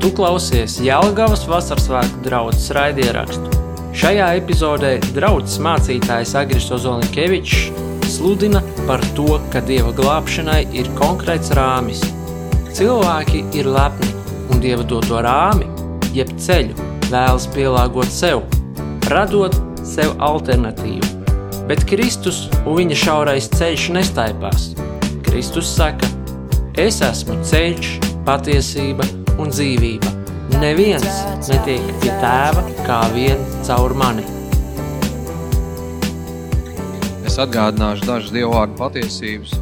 Tu klausies Jēlgavas vasaras svētku draugas raidierakstu. Šajā epizodē draugs mācītājs Agris Ozolinkevičs sludina par to, ka Dieva glābšanai ir konkrēts rāmis. Cilvēki ir lepni un Dieva doto rāmi, jeb ceļu, vēlas pielāgot sev, radot sev alternatīvu. Bet Kristus un viņa šaurais ceļš nestaipās. Kristus saka, es esmu ceļš, patiesība un dzīvība. Neviens netiek pie tēva kā vien caur mani. Es atgādināšu dažas dievu vārdu patiesības.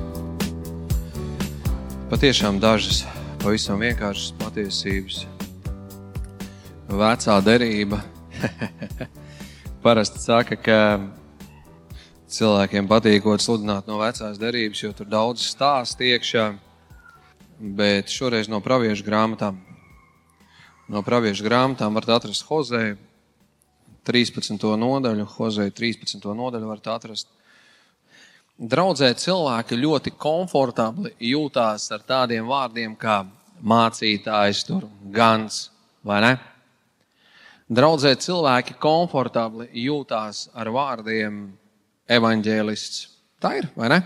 Patiešām dažas pavisam vienkāršas patiesības. Vecā derība parasti saka, ka cilvēkiem patīkot sludināt no vecās derības, jo tur daudz stāstu iekšā. Bet šoreiz no praviešu grāmatām. No praviešu grāmatām varat atrast Hozēju 13. nodaļu, Hozēju 13. nodaļu varat atrast. Draudzē cilvēki ļoti komfortabli jūtās ar tādiem vārdiem kā mācītājs, tur, gans vai ne? Draudzē cilvēki komfortabli jūtās ar vārdiem evaņģēlists. Tā ir, vai ne?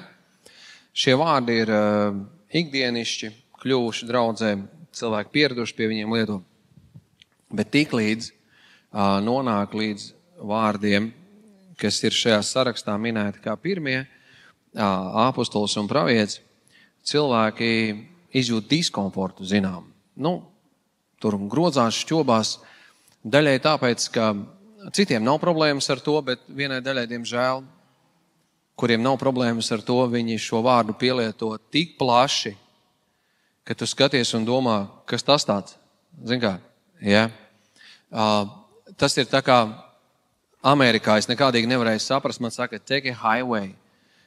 Šie vārdi ir uh, ikdienišķi, kļuvuši draudzēm, cilvēki pieraduši pie viņiem lietot. Bet tiklīdz uh, nonāk līdz vārdiem, kas ir šajā sarakstā minēti kā pirmie, uh, apustulis un pravietis, cilvēki izjūt diskomfortu, zinām. Nu, tur grozās, šķobās. Daļai tāpēc, ka citiem nav problēmas ar to, bet vienai daļai, diemžēl, kuriem nav problēmas ar to, viņi šo vārdu pielieto tik plaši, ka tu skaties un domā, kas tas tāds. Zini kā? Ja? Uh, tas ir tā kā Amerikā. Es nekādīgi nevarēju saprast, man saka, take a highway.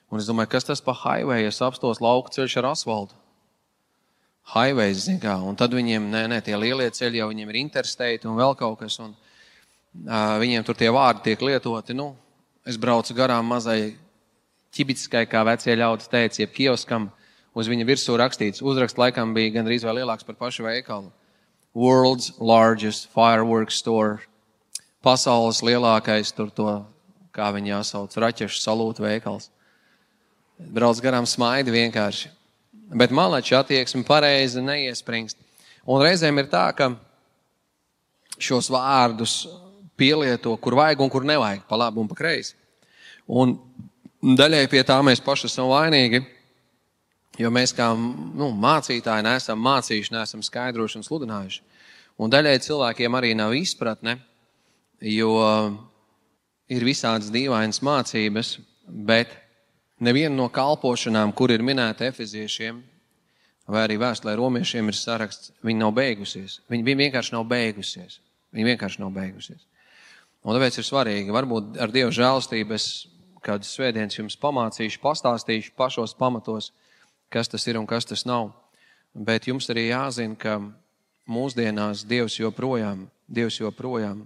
Un es domāju, kas tas pa highway? Es apstos lauku ceļš ar asfaltu. Highways, zin kā. Un tad viņiem, nē, nē, tie lielie ceļi jau viņiem ir interstate un vēl kaut kas. Un, uh, viņiem tur tie vārdi tiek lietoti. Nu, es braucu garām mazai ķibitskai, kā vecie ļaudis teica, jeb kioskam, uz viņa virsū rakstīts. Uzraksts laikam bija gandrīz vai lielāks par pašu veikalu. World's largest fireworks store. Pasaules lielākais tur to, kā viņi jāsauc, raķešu salūtu veikals. Brauc garām smaidi vienkārši. Bet malači attieksme pareizi neiespringst. Un reizēm ir tā, ka šos vārdus pielieto, kur vajag un kur nevajag, pa labi un pa kreisi. Un Daļai pie tā mēs paši esam vainīgi, jo mēs kā nu, mācītāji neesam mācījuši, neesam skaidrojuši un sludinājuši. Un daļai cilvēkiem arī nav izpratne, jo ir visādas dīvainas mācības, bet neviena no kalpošanām, kur ir minēta efeziešiem, vai arī vēstulē romiešiem, ir saraksts, viņi nav beigusies. Viņi vienkārši nav beigusies. Viņi vienkārši nav beigusies. Un tāpēc ir svarīgi, varbūt ar Dieva žēlstību es kādas svētdienas jums pamācīšu, pastāstīšu pašos pamatos, kas tas ir un kas tas nav. Bet jums arī jāzina, ka mūsdienās Dievs joprojām, Dievs joprojām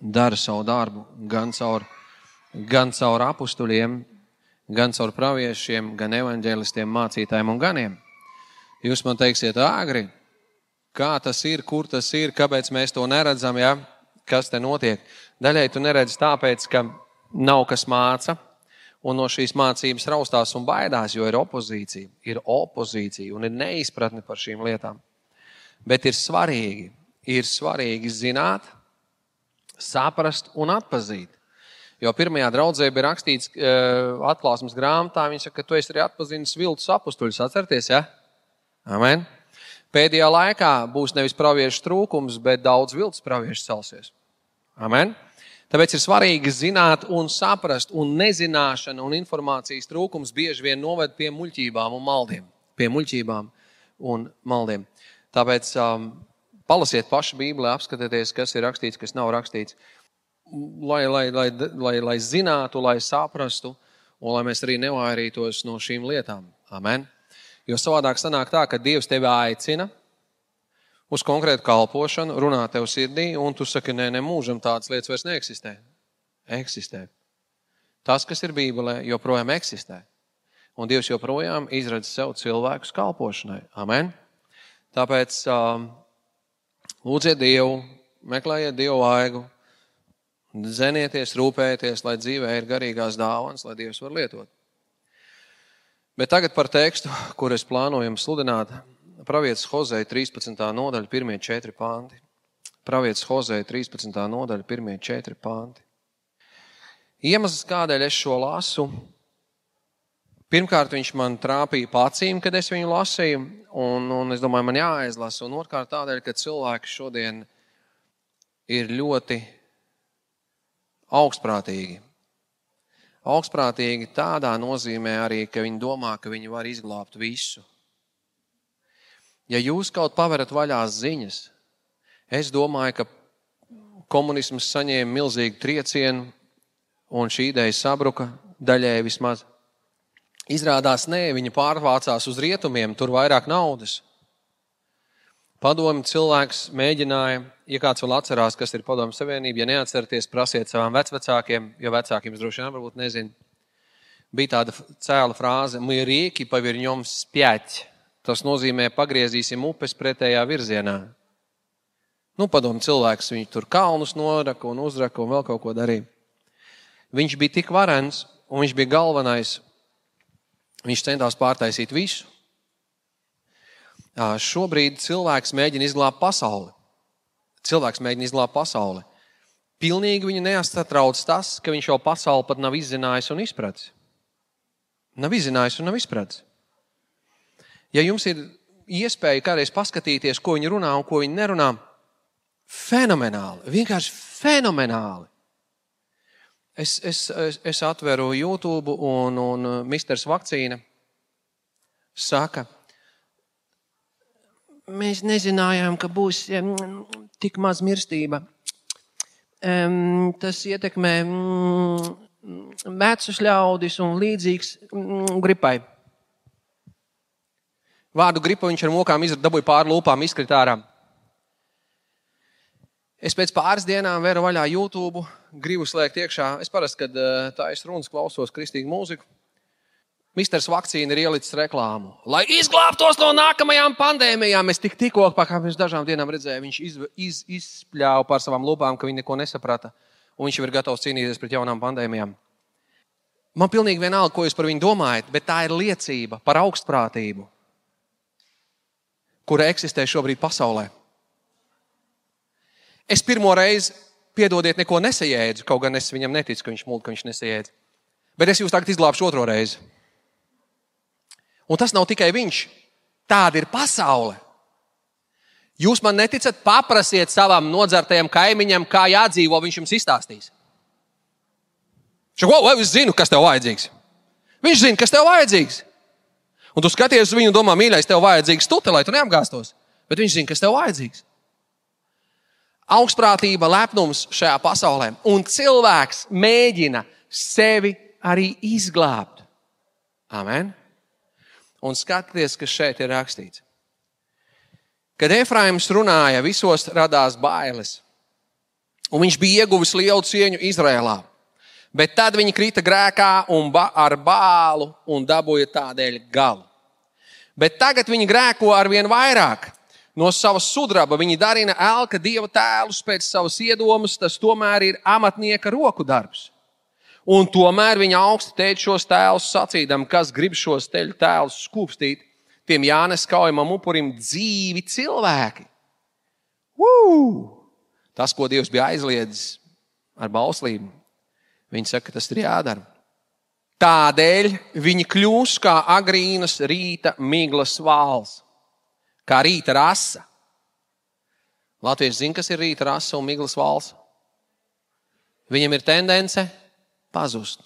dara savu darbu gan caur, gan caur apstuļiem, gan caur praviešiem, gan evaņģēlistiem, mācītājiem un ganiem. Jūs man teiksiet, Agri, kā tas ir, kur tas ir, kāpēc mēs to neredzam, ja? kas te notiek. Daļai tu neredzi tāpēc, ka nav kas māca, un no šīs mācības raustās un baidās, jo ir opozīcija, ir opozīcija un ir neizpratne par šīm lietām. Bet ir svarīgi, ir svarīgi zināt, saprast un atpazīt. Jo pirmajā draudzē bija rakstīts, uh, atklāsmes grāmatā, viņš saka, ka tu esi arī atpazīstams viltus apstuļus. Atcerieties, ja? Amen. Pēdējā laikā būs nevis praviešu trūkums, bet daudz viltus praviešu celsies. Amen. Tāpēc ir svarīgi zināt un saprast, un nezināšana un informācijas trūkums bieži vien noved pie muļķībām un maldiem. Pie muļķībām un maldiem. Tāpēc um, palasiet pašu Bībeli, apskatieties, kas ir rakstīts, kas nav rakstīts, lai, lai, lai, lai, lai zinātu, lai saprastu, un lai mēs arī nevairītos no šīm lietām. Amen. Jo savādāk sanāk tā, ka Dievs tevi aicina, uz konkrētu kalpošanu, runā tev sirdī, un tu saki, nē, ne mūžam tādas lietas vairs neeksistē. Eksistē. Tas, kas ir Bībelē, joprojām eksistē. Un Dievs joprojām izradz sev cilvēkus kalpošanai. Amen. Tāpēc um, Lūdziet Dievu, meklējiet Dievu vaigu, zenieties, rūpējieties, lai dzīvē ir garīgās dāvanas, lai Dievs var lietot. Bet tagad par tekstu, kur es plānoju jums sludināt. Pravietis Hozei 13. nodaļa, pirmie četri panti. Pravietis Hozei 13. nodaļa, pirmie četri panti. Iemesls, kādēļ es šo lasu, pirmkārt, viņš man trāpīja pacīm, kad es viņu lasīju, un, un es domāju, man jāaizlasa. Un otrkārt, tādēļ, ka cilvēki šodien ir ļoti augstprātīgi. Augstprātīgi tādā nozīmē arī, ka viņi domā, ka viņi var izglābt visu. Ja jūs kaut paverat vaļās ziņas, es domāju, ka komunisms saņēma milzīgu triecienu un šī ideja sabruka daļēji vismaz. Izrādās, nē, viņa pārvācās uz rietumiem, tur vairāk naudas. Padomu cilvēks mēģināja, ja kāds vēl atcerās, kas ir Padomu Savienība, ja neatceraties, prasiet savām vecākiem, jo vecākiem droši vien varbūt nezinu. Bija tāda cēla frāze, mūžīgi pavirņoms spēķi Tas nozīmē, pagriezīsim upes pretējā virzienā. Nu, padomu cilvēks, viņš tur kalnus noraka un uzraka un vēl kaut ko darīja. Viņš bija tik varens, un viņš bija galvenais. Viņš centās pārtaisīt visu. Šobrīd cilvēks mēģina izglābt pasauli. Cilvēks mēģina izglābt pasauli. Pilnīgi viņu nesatrauc tas, ka viņš jau pasauli pat nav izzinājis un izpratis. Nav izzinājis un nav izpratis. Ja jums ir iespēja kādreiz paskatīties, ko viņi runā un ko viņi nerunā, fenomenāli, vienkārši fenomenāli. Es, es, es, es atveru YouTube, un, un uh, Misters Vakcīna saka, mēs nezinājām, ka būs tik maz mirstība. Tas ietekmē um, vecus ļaudis un līdzīgs um, gripai. Vārdu gripa viņš ar mokām dabūja pāri lūpām, izkrita ārā. Es pēc pāris dienām vēru vaļā YouTube, gribu slēgt iekšā. Es parasti, kad eh, tā es runas klausos kristīgu mūziku, Misters Vakcīna ir ielicis reklāmu. Lai izglābtos no nākamajām pandēmijām, es tik, tikko pirms dažām dienām redzēju, viņš iz, iz, izspļāva par savām lūpām, ka viņi neko nesaprata. Un viņš jau ir gatavs cīnīties pret jaunām pandēmijām. Man pilnīgi vienalga, ko jūs par viņu domājat, bet tā ir liecība par augstprātību, kura eksistē šobrīd pasaulē. Es pirmo reizi, piedodiet, neko nesajēdzu, kaut gan es viņam neticu, ka viņš mūlda, ka viņš nesajēdz. Bet es jūs tagad izglābšu otro reizi. Un tas nav tikai viņš. Tāda ir pasaule. Jūs man neticat, paprasiet savam nodzertajam kaimiņam, kā jādzīvo, viņš jums izstāstīs. Šo, vai es zinu, kas tev vajadzīgs? Viņš zina, kas tev vajadzīgs. Un tu skaties uz viņu un domā, mīļais, tev vajadzīgs stūte, lai tu neapgāstos. Bet viņš zina, kas tev vajadzīgs augstprātība, lepnums šajā pasaulē. Un cilvēks mēģina sevi arī izglābt. Amen. Un skatieties, kas šeit ir rakstīts. Kad Efraims runāja, visos radās bailes. Un viņš bija ieguvis lielu cieņu Izrēlā. Bet tad viņi krita grēkā un ba ar bālu un dabūja tādēļ galu. Bet tagad viņi grēko ar vien vairāk no sava sudraba. Viņi darina elka dieva tēlus pēc savas iedomas, tas tomēr ir amatnieka roku darbs. Un tomēr viņa augsti teica šos tēlus, sacīdam, kas grib šos tēlus skūpstīt, tiem jānes kaujamam upurim dzīvi cilvēki. Woo! Tas, ko Dievs bija aizliedzis ar bauslību, viņi saka, ka tas ir jādara. Tādēļ viņi kļūst kā agrīnas rīta miglas vāls kā rīta rasa. Latvijas zina, kas ir rīta rasa un miglas valsts. Viņam ir tendence pazust,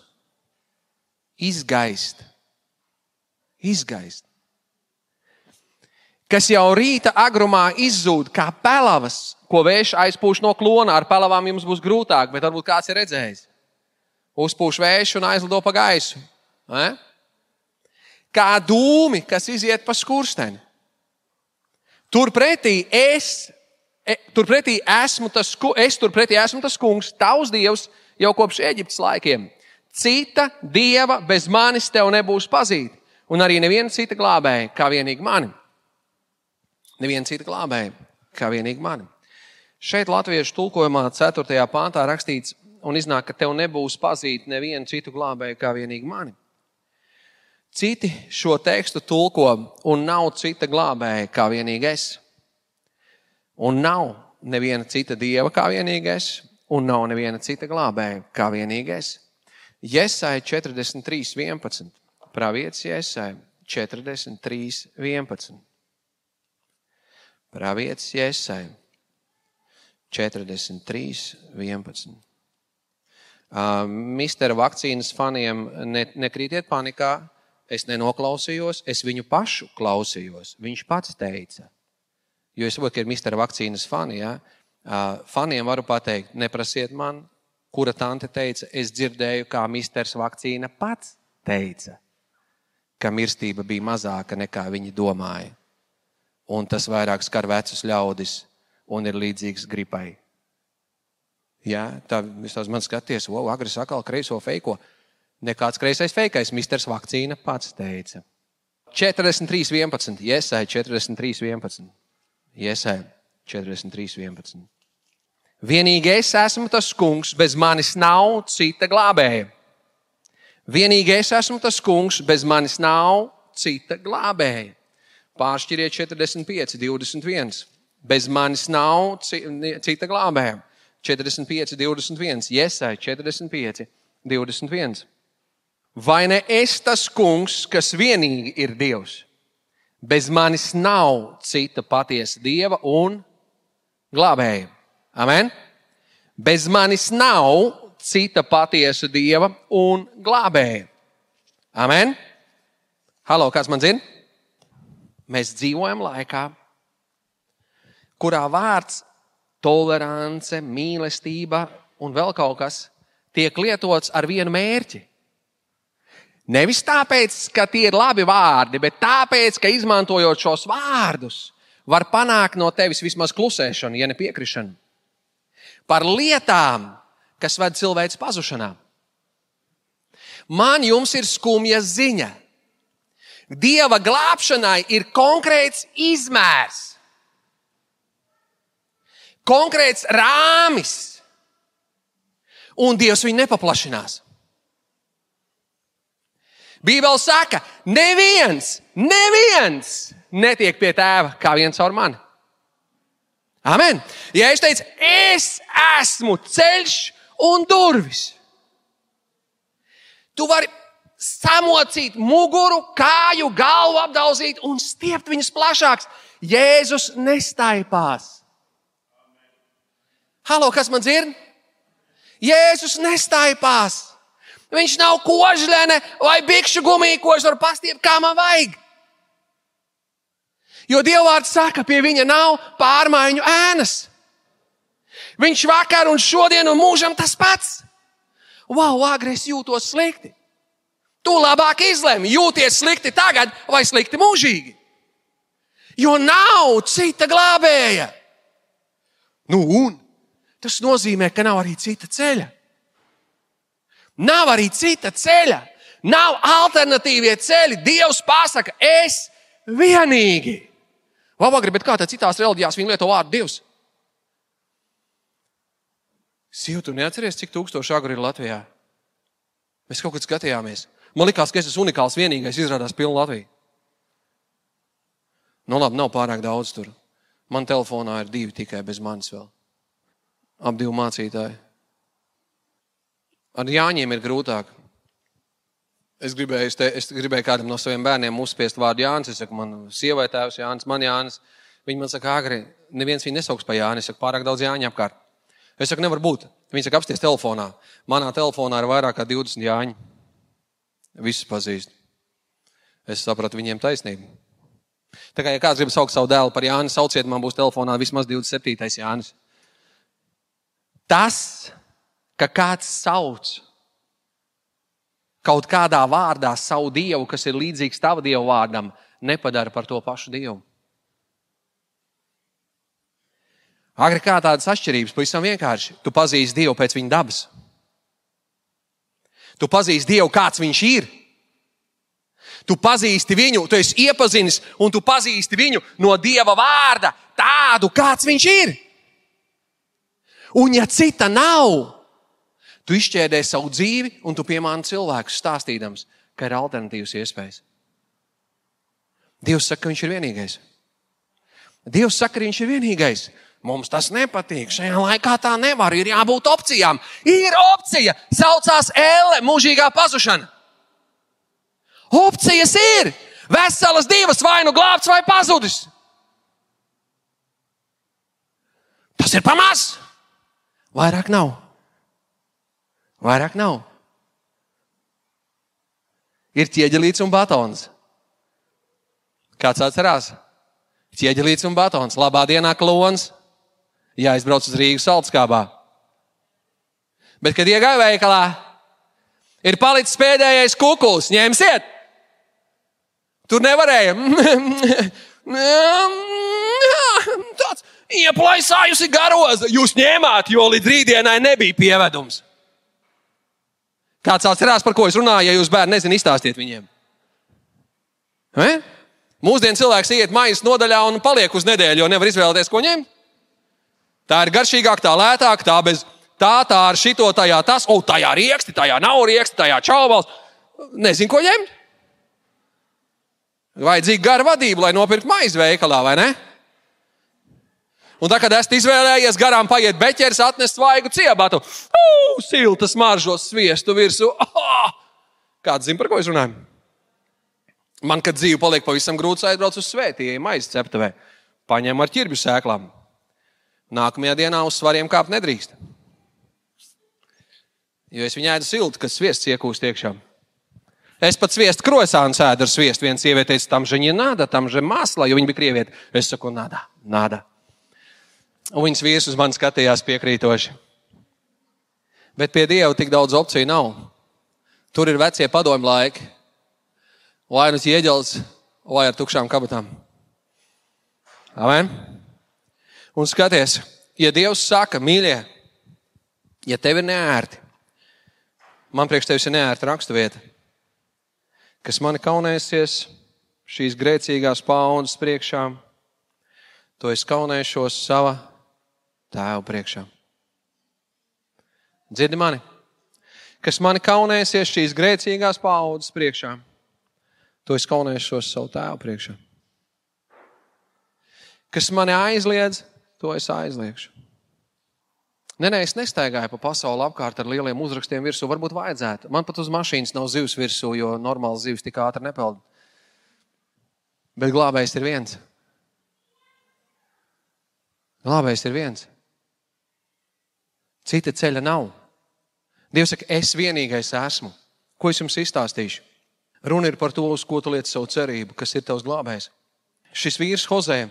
izgaist, izgaist. Kas jau rīta agrumā izzūd kā pelavas, ko vējš aizpūš no klona. Ar pelavām jums būs grūtāk, bet varbūt kāds ir redzējis. Uzpūš vējš un aizlido pa gaisu. Ne? Kā dūmi, kas iziet pa skursteni. Turpretī es, e, turpretī esmu tas, es turpretī esmu tas kungs, tavs dievs jau kopš Eģiptes laikiem. Cita dieva bez manis tev nebūs pazīta. Un arī neviena cita glābēja, kā vienīgi mani. Neviena cita glābēja, kā vienīgi mani. Šeit latviešu tulkojumā 4. pāntā rakstīts, un iznāk, ka tev nebūs pazīt nevienu citu glābēju kā vienīgi mani. Citi šo tekstu tulko, un nav cita glābēja kā vienīgi es. Un nav neviena cita dieva kā vienīgi es, un nav neviena cita glābēja kā vienīgi es. Iesai 43, 11. Pravietis Iesai 43, 11. Pravietis Iesai 43, 11. Mistera vakcīnas faniem ne, nekrītiet panikā. Es nenoklausījos, es viņu pašu klausījos. Viņš pats teica, jo es saprotu, ka ir Mistera vakcīnas fani. Ja? Faniem varu pateikt, neprasiet man, kura tante teica, es dzirdēju, kā Misters vakcīna pats teica, ka mirstība bija mazāka nekā viņi domāja. Un tas vairāk skar vecus ļaudis un ir līdzīgs gripai. Jā, tā visās man skaties, o, agri sakal kreiso feiko. Nekāds kreisais feikais, misters vakcīna pats teica. 43, 11. Iesai 43, 11. Iesai 43, 11. Vienīgi es esmu tas kungs, bez manis nav cita glābēja. Vienīgi es esmu tas kungs, bez manis nav cita glābēja. Pāršķiriet 45, 21. Bez manis nav cita glābēja. 45, 21, Iesai 45, 21. Vai ne es tas kungs, kas vienīgi ir Dievs? Bez manis nav cita patiesa dieva un glābēja. Amen? Bez manis nav cita patiesa dieva un glābēja. Amen? Halo, kāds man zina? Mēs dzīvojam laikā, kurā vārds tolerance, mīlestība un vēl kaut kas tiek lietots ar vienu mērķi. Nevis tāpēc, ka tie ir labi vārdi, bet tāpēc, ka izmantojot šos vārdus, var panākt no tevis vismaz klusēšanu, ja ne piekrišanu. Par lietām, kas ved cilvēku pazušanā. Man jums ir skumja ziņa. Dieva glābšanai ir konkrēts izmērs konkrēts rāmis, un Dievs viņu nepaplašinās. Bībeli saka, neviens, neviens netiek pie tēva kā viens caur mani. Amen. Ja es teicu, es esmu ceļš un durvis, tu vari samocīt muguru, kāju, galvu apdauzīt un stiept viņus plašāks. Jēzus nestaipās. Halo, kas man dzird? Jēzus nestaipās. Viņš nav kožlene vai bikšu gumija, ko es varu pastiept, kā man vajag. Jo Dievvvārds saka, pie viņa nav pārmaiņu ēnas. Viņš vakar un šodien un mūžam tas pats. Wow, agri es jūtos slikti. Tu labāk izlemi, jūties slikti tagad vai slikti mūžīgi. Jo nav cita glābēja. Nu, un tas nozīmē, ka nav arī cita ceļa. Nav arī cita ceļa. Nav alternatīvie ceļi. Dievs pasaka, es vienīgi. Labāk, bet kā tā citās reliģijās viņi lieto vārdu Dievs? Sīvi, tu neatceries, cik tūkstoši agri ir Latvijā? Mēs kaut kad skatījāmies. Man liekas, ka es esmu unikāls, vienīgais, izrādās pilnu Latviju. Nu, labi, nav pārāk daudz tur. Man telefonā ir divi tikai bez manis vēl ap divu mācītāju. Ar Jāņiem ir grūtāk. Es gribēju, te, es gribēju kādam no saviem bērniem uzspiest vārdu Jānis. Es saku, man sievai tēvs Jānis, man Jānis. Viņi man saka, agri, neviens viņu nesauks par Jāni. Es saku, pārāk daudz Jāņa apkārt. Es saku, nevar būt. Viņi saka, apsties telefonā. Manā telefonā ir vairāk kā 20 Jāņi. Visus pazīst. Es sapratu viņiem taisnību. Tā kā ja kāds grib saukt savu dēlu par Jāni, sauciet man būs telefonā vismaz 27. Jānis. Tas, ka kāds sauc kaut kādā vārdā savu dievu, kas ir līdzīgs tava dieva vārdam, nepadara par to pašu dievu. Agri kā tādas atšķirības, pavisam vienkārši. Tu pazīsti Dievu pēc viņa dabas. Tu pazīsti Dievu, kāds viņš ir. Tu pazīsti viņu, tu esi iepazinis, un tu pazīsti viņu no Dieva vārda, tādu, kāds viņš ir. Un ja cita nav, tu izšķēdē savu dzīvi un tu piemāni cilvēkus stāstīdams, ka ir alternatīvas iespējas. Dievs saka, ka viņš ir vienīgais. Dievs saka, ka viņš ir vienīgais. Mums tas nepatīk. Šajā laikā tā nevar. Ir jābūt opcijām. Ir opcija. Saucās Elle, mūžīgā pazušana. Opcijas ir. Veselas divas, vai nu glābts, vai pazudis. Tas ir pamats. Vairāk nav. Vairāk nav. Ir ķieģelīts un batons. Kāds atcerās? Ķieģelīts un batons. Labā dienā klons. Jāizbrauc uz Rīgas salduskābā. Bet, kad iegāja veikalā, ir palicis pēdējais kukulis. Ņemsiet! Tur nevarēja. Tāds ieplaisājusi garoza. Jūs ņēmāt, jo līdz rītdienai nebija pievedums. Kāds atcerās, par ko es runāju, ja jūs bērni nezināt, izstāstiet viņiem. E? Mūsdienu cilvēks iet maijas nodaļā un paliek uz nedēļu, jo nevar izvēlēties, ko ņemt. Tā ir garšīgāka, tā lētāka, tā bez tā, tā ar šito, tajā tas, o, tajā rieksti, tajā nav rieksti, tajā čaubals. Nezinu, ko ņemt. Vajadzīga gara vadība, lai nopirktu maizi veikalā, vai ne? Un tā, kad esat izvēlējies garām paiet beķeris, atnest svaigu ciebatu, uh, siltas maržos sviestu virsū. Oh! Kāds zina, par ko es runāju? Man, kad dzīve paliek pavisam grūti, aizbrauc uz svētību, maizes ceptuvē, paņem ar ķirbju sēklām. Nākamajā dienā uz svariem kāpt nedrīkst. Jo es viņai ēdu siltu, kas sviests iekūst iekšā. Es pat sviestu krosānu sēdu ar sviestu. Viena sieviete teica, tam žiņa nāda, tam žiņa māsla, jo viņa bija krieviete. Es saku, nāda, nāda. Un viņas vīrs uz mani skatījās piekrītoši. Bet pie Dieva tik daudz opciju nav. Tur ir vecie padomu laiki. Vai nu ieģels, vai ar tukšām kabatām. Amen. Un skaties, ja Dievs saka, mīļie, ja tev ir neērti, man priekš tevis ir neērta raksturvieta, kas mani kaunēsies šīs grēcīgās paudzes priekšā, to es kaunēšos sava tēva priekšā. Dzirdi mani, kas mani kaunēsies šīs grēcīgās paudzes priekšā, to es kaunēšos savu tēvu priekšā. Kas mani aizliedz, to es aizliegšu. Nē, nē, es nestaigāju pa pasauli apkārt ar lieliem uzrakstiem virsū. Varbūt vajadzētu. Man pat uz mašīnas nav zivs virsū, jo normāli zivs tik ātri nepeld. Bet glābējs ir viens. Glābējs ir viens. Cita ceļa nav. Dievs saka, es vienīgais esmu. Ko es jums izstāstīšu? Runa ir par to, uz ko tu liec savu cerību, kas ir tavs glābējs. Šis vīrs Hozē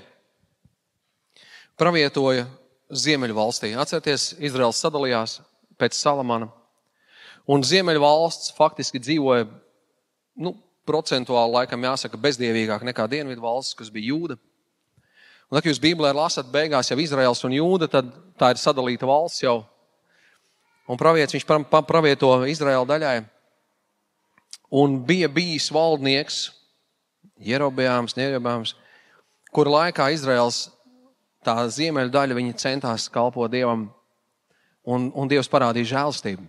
pravietoja Ziemeļvalstī. Atcerieties, Izraels sadalījās pēc Salamana. Un Ziemeļvalsts faktiski dzīvoja nu, procentuāli, laikam, jāsaka, bezdievīgāk nekā Dienvidu valsts, kas bija Jūda. Un, kad jūs Bībelē lasat beigās jau Izraels un Jūda, tad tā ir sadalīta valsts jau. Un pravietis viņš pravieto Izraēla daļai. Un bija bijis valdnieks, Jerobēms, Nerobēms, kur laikā Izraels tā ziemeļu daļa, viņi centās kalpot Dievam, un, un Dievs parādīja žēlstību.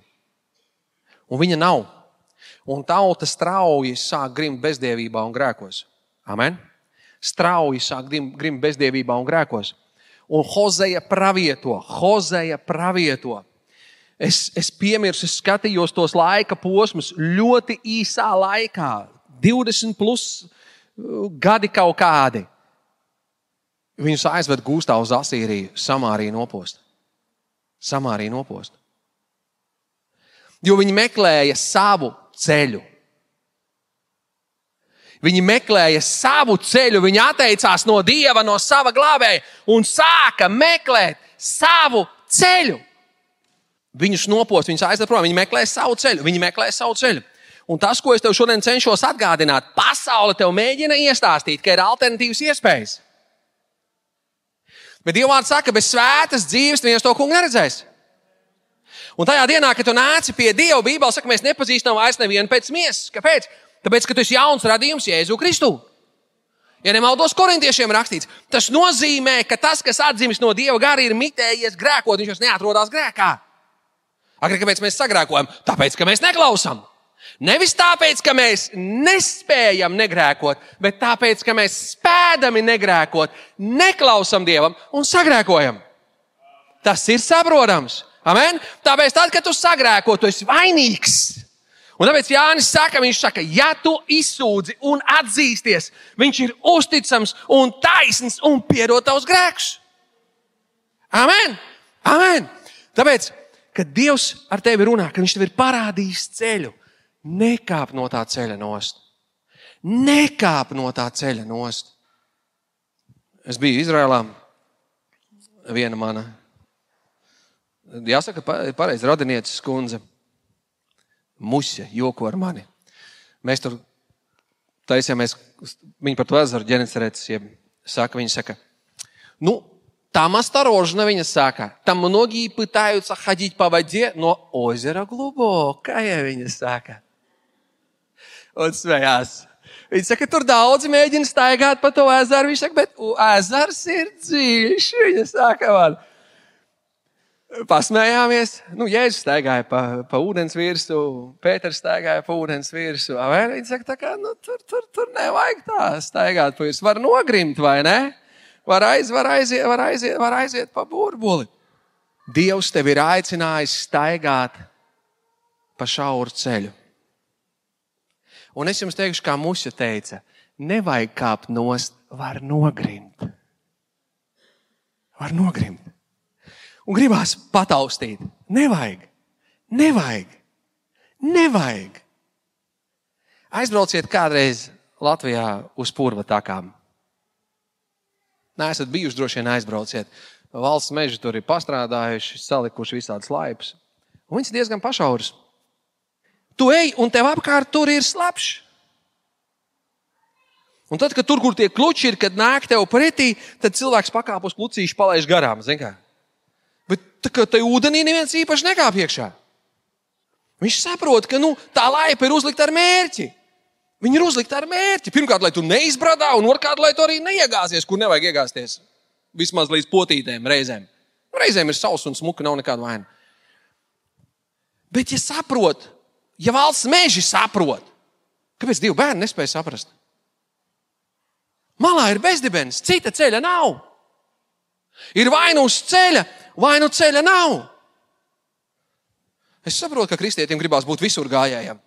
Un viņa nav. Un tauta strauji sāk grimt bezdievībā un grēkos. Amen. Strauji sāk grimt bezdievībā un grēkos. Un Hozeja pravieto, Hozeja pravieto. Es, es piemirsu, es skatījos tos laika posmus ļoti īsā laikā, 20 plus uh, gadi kaut kādi. Viņus aizved gūstā uz Asīriju, Samāriju nopost. Samāriju nopost. Jo viņi meklēja savu ceļu. Viņi meklēja savu ceļu, viņi atteicās no dieva, no sava glābēja un sāka meklēt savu ceļu. Viņus nopost, viņus aizved prom, viņi meklē savu ceļu, viņi meklē savu ceļu. Un tas, ko es tev šodien cenšos atgādināt, pasaule tev mēģina iestāstīt, ka ir alternatīvas iespējas. Bet Dievvvārds saka, bez svētas dzīves neviens to kungu neredzēs. Un tajā dienā, kad tu nāci pie Dieva, Bībelē saka, mēs nepazīstam vairs nevienu pēc miesas. Kāpēc? Tāpēc, ka tu esi jauns radījums Jēzu Kristu. Ja nemaldos, korintiešiem rakstīts, tas nozīmē, ka tas, kas atzīst no dieva gara, ir mitējies grēkot, viņš vairs neatrodas grēkā. Agri, kāpēc mēs sagrēkojam? Tāpēc, ka mēs neklausām. Nevis tāpēc, ka mēs nespējam negrēkot, bet tāpēc, ka mēs spēdami negrēkot, neklausām dievam un sagrēkojam. Tas ir saprotams. Amen? Tāpēc, tad, kad tu sagrēko, tu esi vainīgs. Un tāpēc Jānis saka, viņš saka, ja tu izsūdzi un atzīsties, viņš ir uzticams un taisns un piedod tavus grēkus. Amen! Amen! Tāpēc, kad Dievs ar tevi runā, kad Viņš tev ir parādījis ceļu, nekāp no tā ceļa nost. Nekāp no tā ceļa nost. Es biju Izrēlā, viena mana, jāsaka, pareizi radinieces kundze Musja joko ar mani. Mēs tur taisījāmies, viņi par to ezeru ģenecerētas, jeb saka, viņi saka, ну, там осторожно, viņa saka, там многие пытаются ходить по воде, но озеро глубокое, viņa saka. Un smējās. Viņa saka, tur daudzi mēģina staigāt pa to ezeru. Viņš saka, bet ezers ir dziļš. Viņa saka, man. Pasmējāmies. Nu, Jēzus staigāja pa, pa ūdens virsmu, Pēters staigāja pa ūdens virsmu. Viņš saka, kā, nu, tur, tur, tur nevajag tā staigāt pa virsmu. Var nogrimt, vai ne? Var, aiz, var, aiziet, var, aiziet, var aiziet pa burbuli. Dievs tevi ir aicinājis staigāt pa šauru ceļu. Un es jums teikšu, kā Muša teica, nevajag kāpt nost, var nogrimt. Var nogrimt un gribās pataustīt. Nevajag, nevajag, nevajag. Aizbrauciet kādreiz Latvijā uz purva takām. Nē, esat bijuši droši vien aizbrauciet. Valsts meži tur ir pastrādājuši, salikuši visādas laipus. Un viņas diezgan pašauras. Tu ej, un tev apkārt tur ir slapjš. Un tad, kad tur, kur tie kluči ir, kad nāk tev pretī, tad cilvēks pakāpj uz klucīšu, palaiž garām. Bet tā ūdenī neviens īpaši nekāp iekšā. Viņš saprot, ka nu, tā laipa ir uzlikta ar mērķi. Viņa ir uzlikta ar mērķi. Pirmkārt, lai tu neizbradā, un otrkārt, lai tu arī neiegāzies, kur nevajag iegāzties. Vismaz līdz potītēm reizēm. Reizēm ir sausa un smuka, nav nekāda vaina. Bet, ja saprot, ja valsts meži saprot, kāpēc divi bērni nespēja saprast? Malā ir bezdibens, cita ceļa nav. Ir vai nu uz ceļa, vai nu ceļa nav. Es saprotu, ka kristietim gribās būt visur gājējam.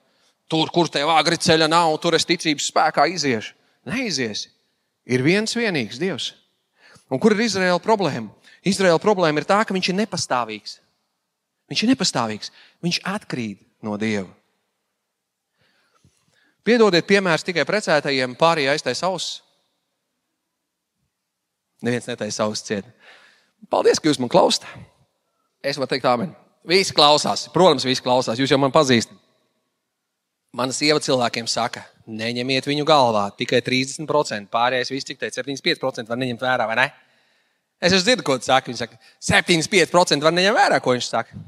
Tur, kur tev agri ceļa nav, tur es ticības spēkā iziešu. Neiziesi. Ir viens vienīgs Dievs. Un kur ir Izraēla problēma? Izraēla problēma ir tā, ka viņš ir nepastāvīgs. Viņš ir nepastāvīgs. Viņš atkrīt no Dieva. Piedodiet, piemērs tikai precētajiem, pārējie aiztais auss. Neviens netaisa auss ciet. Paldies, ka jūs man klausāt. Es varu teikt, amen. Visi klausās. Protams, visi klausās. Jūs jau man pazīstat. Mana sieva cilvēkiem saka, neņemiet viņu galvā tikai 30%. Pārējais viss, teikt, 75% var neņemt vērā, vai ne? Es jau dzirdu, ko viņš saka. Viņš saka, 75% var neņemt vērā, ko viņš saka.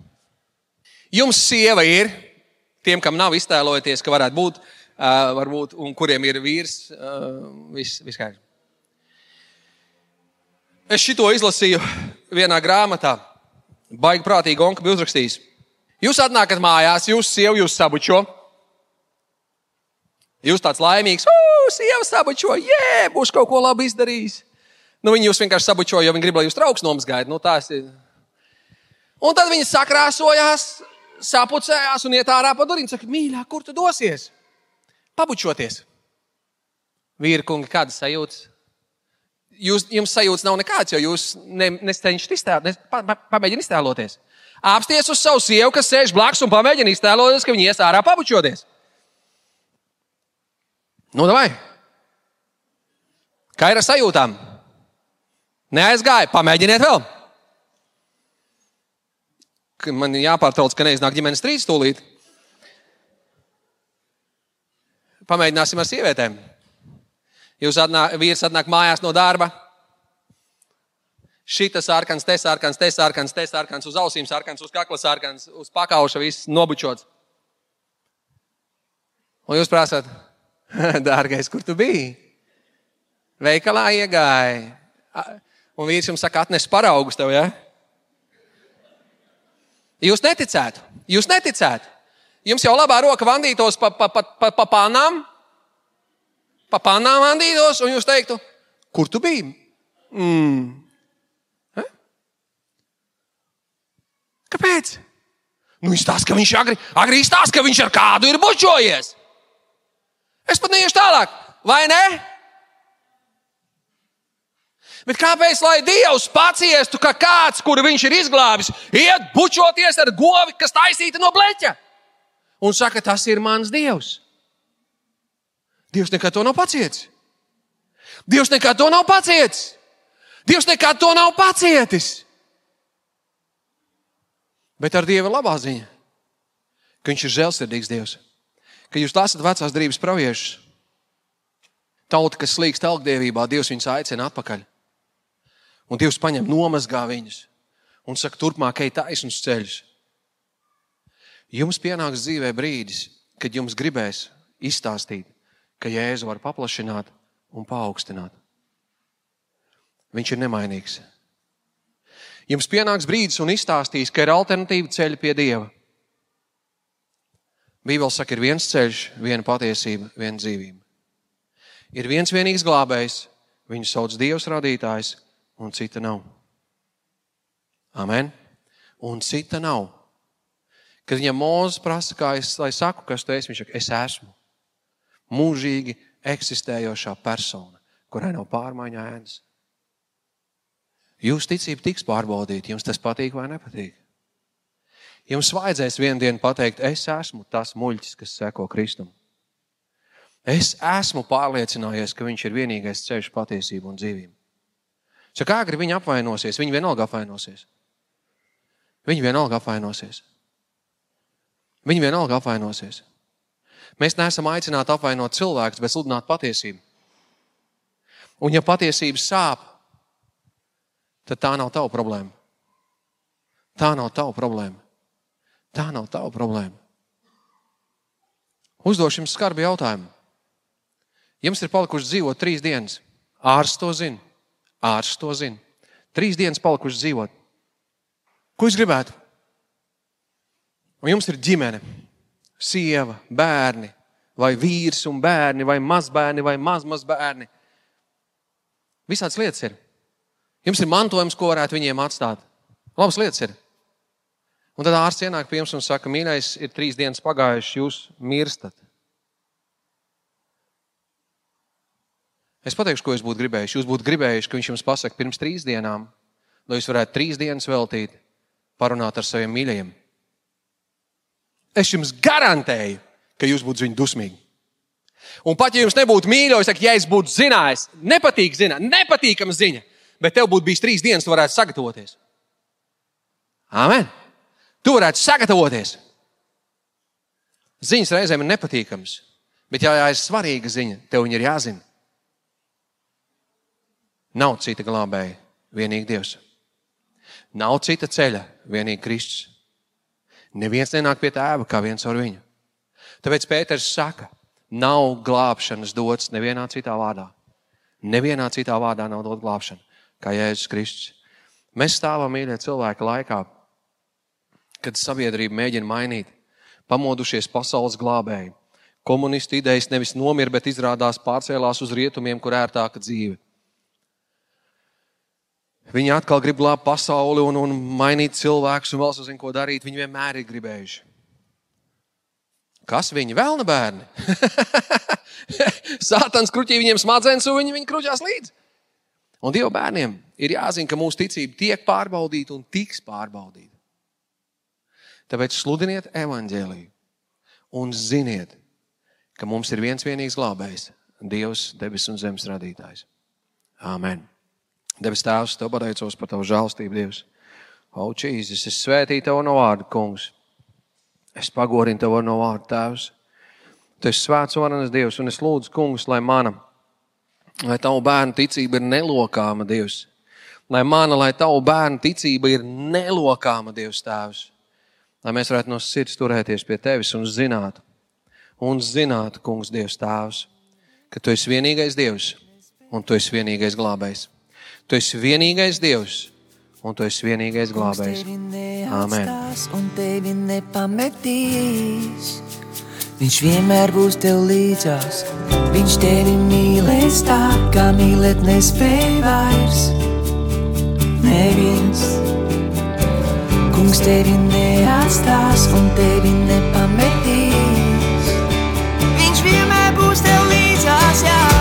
Jums sieva ir, tiem, kam nav iztēlojoties, ka varētu būt, uh, varbūt un kuriem ir vīrs, uh, viss vis kā. Es šito izlasīju vienā grāmatā. Baigi prātīgi, Onka bija uzrakstījis. Jūs atnākat mājās, jūs sievu jūs sabučo. Jūs tāds laimīgs, sieva sabučo, jē, būs kaut ko labi izdarījis. Nu, viņi jūs vienkārši sabučo, jo viņi grib, lai jūs trauks nomazgājat. Nu, ir. Un tad viņi sakrāsojās, sapucējās un iet ārā pa durvīm. Saka, mīļā, kur tu dosies? Pabučoties. Vīri, kungi, kādas sajūtas? jūs, jums sajūta nav nekāds, jo jūs ne, necenšat iztēlot, ne, pa, pa, pamēģināt iztēloties. Apsties uz savu sievu, kas sēž blakus un pamēģina iztēloties, ka viņa ies ārā pabučoties. Nu, vai? Kā ir ar sajūtām? Neaizgāja, pamēģiniet vēl. Man jāpārtrauc, ka neiznāk ģimenes trīs stūlīt. Pamēģināsim ar sievietēm. Jūs atnāk, vīrs atnāk mājās no darba. Šitas sarkans, te sarkans, te sarkans, te sarkans, uz ausīm sarkans, uz kakla sarkans, uz pakauša viss nobučots. Un jūs prasāt, dārgais, kur tu biji? Veikalā iegāja. Un vīrs jums saka, atnes paraugus tev, ja? Jūs neticētu. Jūs neticētu. Jums jau labā roka vandītos pa, pa, pa, pa, pa pānām, pa pānām vandītos, un jūs teiktu, kur tu biji? Mm. Eh? Kāpēc? Nu, viņš stāsta, ka viņš agri, agri stāsta, ka viņš ar kādu ir bučojies. Es pat neiešu tālāk, vai ne? Bet kāpēc lai Dievs paciestu, ka kāds, kuru viņš ir izglābis, iet bučoties ar govi, kas taisīta no bleķa? Un saka, tas ir mans Dievs. Dievs nekad to nav pacietis. Dievs nekad to nav pacietis. Dievs nekad to nav pacietis. Bet ar Dieva labā ziņa, ka Viņš ir žēlsirdīgs Dievs. Kad jūs lasat vecās drības praviešus, tauta, kas slīkst augstdievībā, Dievs viņus aicina atpakaļ. Un Dievs paņem nomazgā viņus un saka, turpmāk ej taisnus ceļus. Jums pienāks dzīvē brīdis, kad jums gribēs izstāstīt, ka Jēzu var paplašināt un paaugstināt. Viņš ir nemainīgs. Jums pienāks brīdis un izstāstīs, ka ir alternatīva ceļa pie Dieva. Bībeli saka, ir viens ceļš, viena patiesība, viena dzīvība. Ir viens vienīgs glābējs, viņu sauc Dievs radītājs, un cita nav. Amen. Un cita nav. Kad viņam mūzis prasa, kā es saku, kas tu esi, viņš saka, es esmu mūžīgi eksistējošā persona, kurai nav pārmaiņu ēnas. Jūsu ticība tiks pārbaudīta, jums tas patīk vai nepatīk. Jums vajadzēs vienā dienā pateikt, es esmu tas muļķis, kas seko Kristum. Es esmu pārliecinājies, ka viņš ir vienīgais ceļš, patiesība un dzīvība. Saka, agri viņi apvainosies, viņi vienalga apvainosies. Viņi vienalga apvainosies. Viņi vienalga apvainosies. Mēs neesam aicināti apvainot cilvēkus, bet sludināt patiesību. Un ja patiesība sāp, tad tā nav tava problēma. Tā nav tava problēma. Tā nav tava problēma. Uzdošu jums skarbi jautājumu. Jums ir palikuši dzīvot trīs dienas. Ārsts to zina. Ārsts to zina. Trīs dienas palikuši dzīvot. Ko jūs gribētu? Un jums ir ģimene, sieva, bērni, vai vīrs un bērni, vai mazbērni, vai mazmazbērni. Visādas lietas ir. Jums ir mantojums, ko varētu viņiem atstāt. Labas lietas ir. Un tad ārsts ienāk pie jums un saka, mīļais, ir trīs dienas pagājušas, jūs mirstat. Es pateikšu, ko jūs būtu gribējuši. Jūs būtu gribējuši, ka viņš jums pasakā pirms trīs dienām, lai jūs varētu trīs dienas veltīt, parunāt ar saviem mīļajiem. Es jums garantēju, ka jūs būtu viņu dusmīgi. Un pat ja jums nebūtu mīļo, es saku, ja es būtu zinājis, nepatīk zināt, nepatīkama ziņa, bet tev būtu bijis trīs dienas, tu varētu sagatavoties. Amen. Tu varētu sagatavoties. Ziņas reizēm ir nepatīkamas, bet, ja ir svarīga ziņa, tev viņa ir jāzina. Nav cita glābēja, vienīgi Dievs. Nav cita ceļa, vienīgi Kristus. Neviens nenāk pie tēva kā viens ar viņu. Tāpēc Pēters saka, nav glābšanas dots nevienā citā vārdā. Nevienā citā vārdā nav dot glābšana, kā Jēzus Kristus. Mēs stāvam mīļie cilvēki laikā, kad sabiedrība mēģina mainīt, pamodušies pasaules glābēji. Komunistu idejas nevis nomira, bet izrādās pārcēlās uz rietumiem, kur ērtāka dzīve. Viņi atkal grib glābt pasauli un, un mainīt cilvēkus un vēl zina, ko darīt. Viņi vienmēr ir gribējuši. Kas viņi? Vēlna bērni. Sātans kruķī viņiem smadzenes, un viņi, viņi kruķās līdzi. Un Dieva bērniem ir jāzina, ka mūsu ticība tiek pārbaudīta un tiks pārbaudīta. Tāpēc sludiniet evaņģēliju un ziniet, ka mums ir viens vienīgs glābējs - Dievs, debesu un zemes radītājs. Āmen! Debes Tēvs, Tev pateicos par Tavu žēlstību, Dievs. O, Jēzus, es svētīju Tev no vārda, Kungs. Es pagorinu Tev no vārda, Tēvs. Tu esi svēts varenas Dievs, un es lūdzu, Kungs, lai mana, lai Tavu bērnu ticība ir nelokāma, Dievs. Lai mana, lai Tavu bērnu ticība ir nelokāma, Dievs, Tēvs. Lai mēs varētu no sirds turēties pie Tevis un zinātu, un zinātu, Kungs, Dievs, Tēvs, ka Tu esi vienīgais Dievs un tu esi vienīgais glābējs. Tu esi vienīgais Dievs, un tu esi vienīgais glābējs. Amen. Un tevi nepametīs. Viņš vienmēr būs tev līdzās. Viņš tevi mīlēs tā, kā mīlēt nespēj vairs. Neviens. Kungs tevi neatstās un tevi nepametīs. Viņš vienmēr būs tev līdzās, jā.